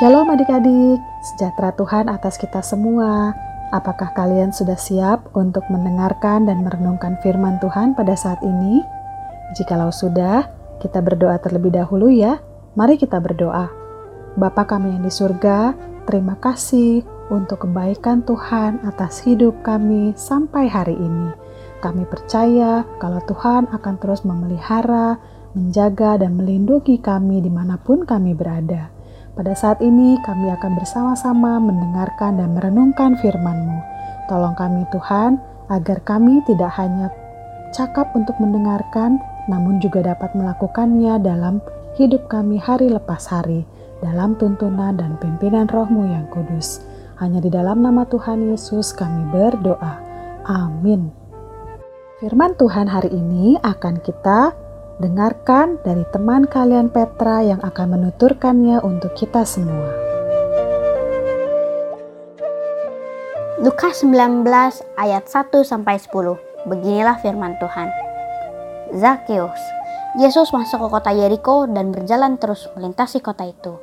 Shalom adik-adik, sejahtera Tuhan atas kita semua. Apakah kalian sudah siap untuk mendengarkan dan merenungkan firman Tuhan pada saat ini? Jikalau sudah, kita berdoa terlebih dahulu ya. Mari kita berdoa. Bapa kami yang di surga, terima kasih untuk kebaikan Tuhan atas hidup kami sampai hari ini. Kami percaya kalau Tuhan akan terus memelihara, menjaga, dan melindungi kami di mana pun kami berada. Pada saat ini kami akan bersama-sama mendengarkan dan merenungkan firman-Mu. Tolong kami Tuhan, agar kami tidak hanya cakap untuk mendengarkan, namun juga dapat melakukannya dalam hidup kami hari lepas hari, dalam tuntunan dan pimpinan rohmu yang kudus. Hanya di dalam nama Tuhan Yesus kami berdoa. Amin. Firman Tuhan hari ini akan kita Dengarkan dari teman kalian Petra yang akan menuturkannya untuk kita semua. Lukas 19 ayat 1 sampai 10. Beginilah firman Tuhan. Zakeus. Yesus masuk ke kota Yeriko dan berjalan terus melintasi kota itu.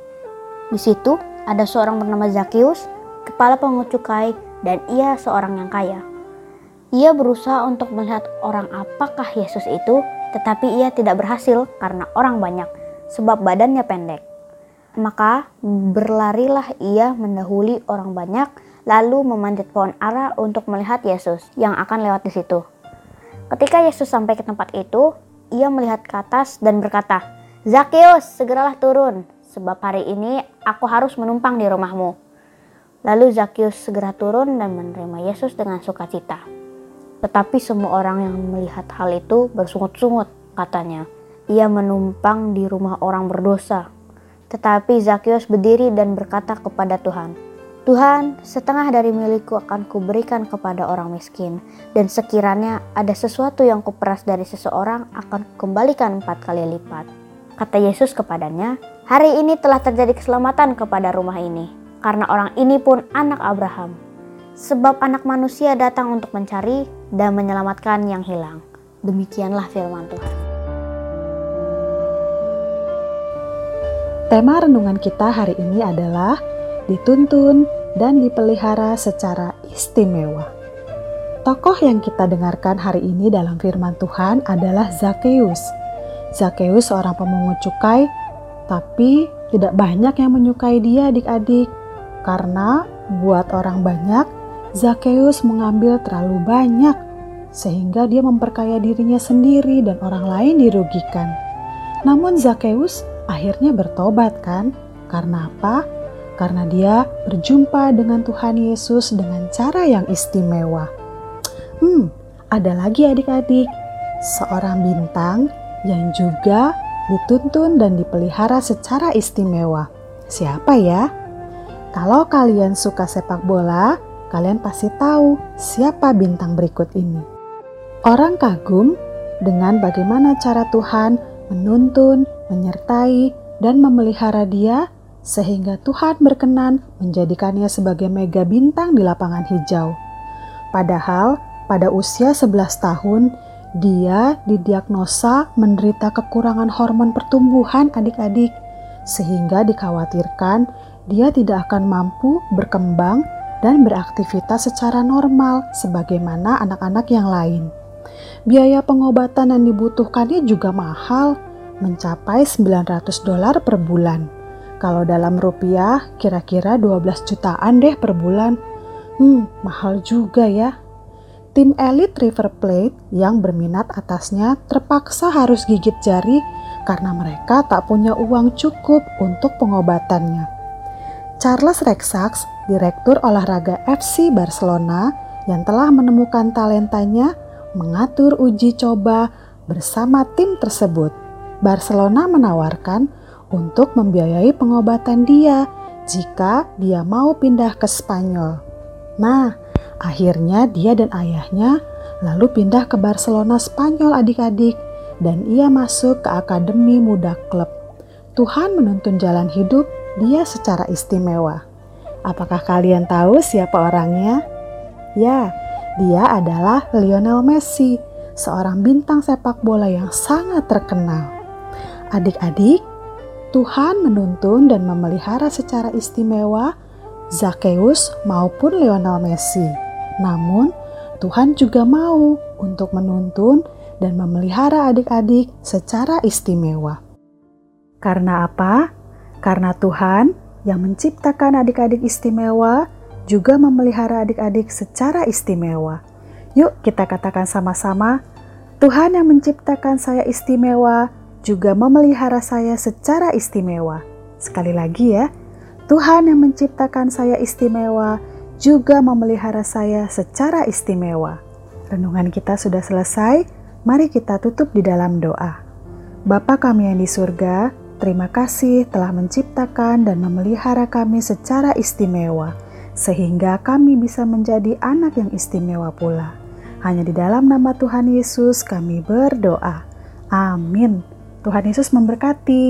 Di situ ada seorang bernama Zakeus, kepala pengut cukai, dan ia seorang yang kaya. Ia berusaha untuk melihat orang apakah Yesus itu tetapi ia tidak berhasil karena orang banyak, sebab badannya pendek. Maka berlarilah ia mendahului orang banyak, lalu memanjat pohon ara untuk melihat Yesus yang akan lewat di situ. Ketika Yesus sampai ke tempat itu, ia melihat ke atas dan berkata, Zakeus, segeralah turun, sebab hari ini aku harus menumpang di rumahmu. Lalu Zakeus segera turun dan menerima Yesus dengan sukacita. Tetapi semua orang yang melihat hal itu bersungut-sungut, katanya. Ia menumpang di rumah orang berdosa. Tetapi Zakius berdiri dan berkata kepada Tuhan, Tuhan, setengah dari milikku akan kuberikan kepada orang miskin, dan sekiranya ada sesuatu yang kuperas dari seseorang akan kembalikan empat kali lipat. Kata Yesus kepadanya, hari ini telah terjadi keselamatan kepada rumah ini, karena orang ini pun anak Abraham. Sebab anak manusia datang untuk mencari dan menyelamatkan yang hilang. Demikianlah firman Tuhan. Tema renungan kita hari ini adalah dituntun dan dipelihara secara istimewa. Tokoh yang kita dengarkan hari ini dalam firman Tuhan adalah Zakeus. Zakeus seorang pemungut cukai, tapi tidak banyak yang menyukai dia adik-adik. Karena buat orang banyak, Zakeus mengambil terlalu banyak sehingga dia memperkaya dirinya sendiri dan orang lain dirugikan. Namun Zakeus akhirnya bertobat kan? Karena apa? Karena dia berjumpa dengan Tuhan Yesus dengan cara yang istimewa. Hmm, ada lagi adik-adik, seorang bintang yang juga dituntun dan dipelihara secara istimewa. Siapa ya? Kalau kalian suka sepak bola, kalian pasti tahu siapa bintang berikut ini. Orang kagum dengan bagaimana cara Tuhan menuntun, menyertai, dan memelihara dia sehingga Tuhan berkenan menjadikannya sebagai mega bintang di lapangan hijau. Padahal pada usia 11 tahun, dia didiagnosa menderita kekurangan hormon pertumbuhan adik-adik, sehingga dikhawatirkan dia tidak akan mampu berkembang dan beraktivitas secara normal sebagaimana anak-anak yang lain. Biaya pengobatan yang dibutuhkannya juga mahal, mencapai 900 dolar per bulan. Kalau dalam rupiah kira-kira 12 jutaan deh per bulan. Hmm, mahal juga ya. Tim elit River Plate yang berminat atasnya terpaksa harus gigit jari karena mereka tak punya uang cukup untuk pengobatannya. Charles Rexax Direktur Olahraga FC Barcelona yang telah menemukan talentanya mengatur uji coba bersama tim tersebut. Barcelona menawarkan untuk membiayai pengobatan dia jika dia mau pindah ke Spanyol. Nah, akhirnya dia dan ayahnya lalu pindah ke Barcelona Spanyol adik-adik dan ia masuk ke Akademi Muda Klub. Tuhan menuntun jalan hidup dia secara istimewa. Apakah kalian tahu siapa orangnya? Ya, dia adalah Lionel Messi, seorang bintang sepak bola yang sangat terkenal. Adik-adik, Tuhan menuntun dan memelihara secara istimewa Zakheus maupun Lionel Messi. Namun, Tuhan juga mau untuk menuntun dan memelihara adik-adik secara istimewa. Karena apa? Karena Tuhan yang menciptakan adik-adik istimewa juga memelihara adik-adik secara istimewa. Yuk, kita katakan sama-sama: "Tuhan yang menciptakan saya istimewa juga memelihara saya secara istimewa." Sekali lagi, ya, Tuhan yang menciptakan saya istimewa juga memelihara saya secara istimewa. Renungan kita sudah selesai. Mari kita tutup di dalam doa. Bapa kami yang di surga, terima kasih telah menciptakan dan memelihara kami secara istimewa, sehingga kami bisa menjadi anak yang istimewa pula. Hanya di dalam nama Tuhan Yesus kami berdoa. Amin. Tuhan Yesus memberkati.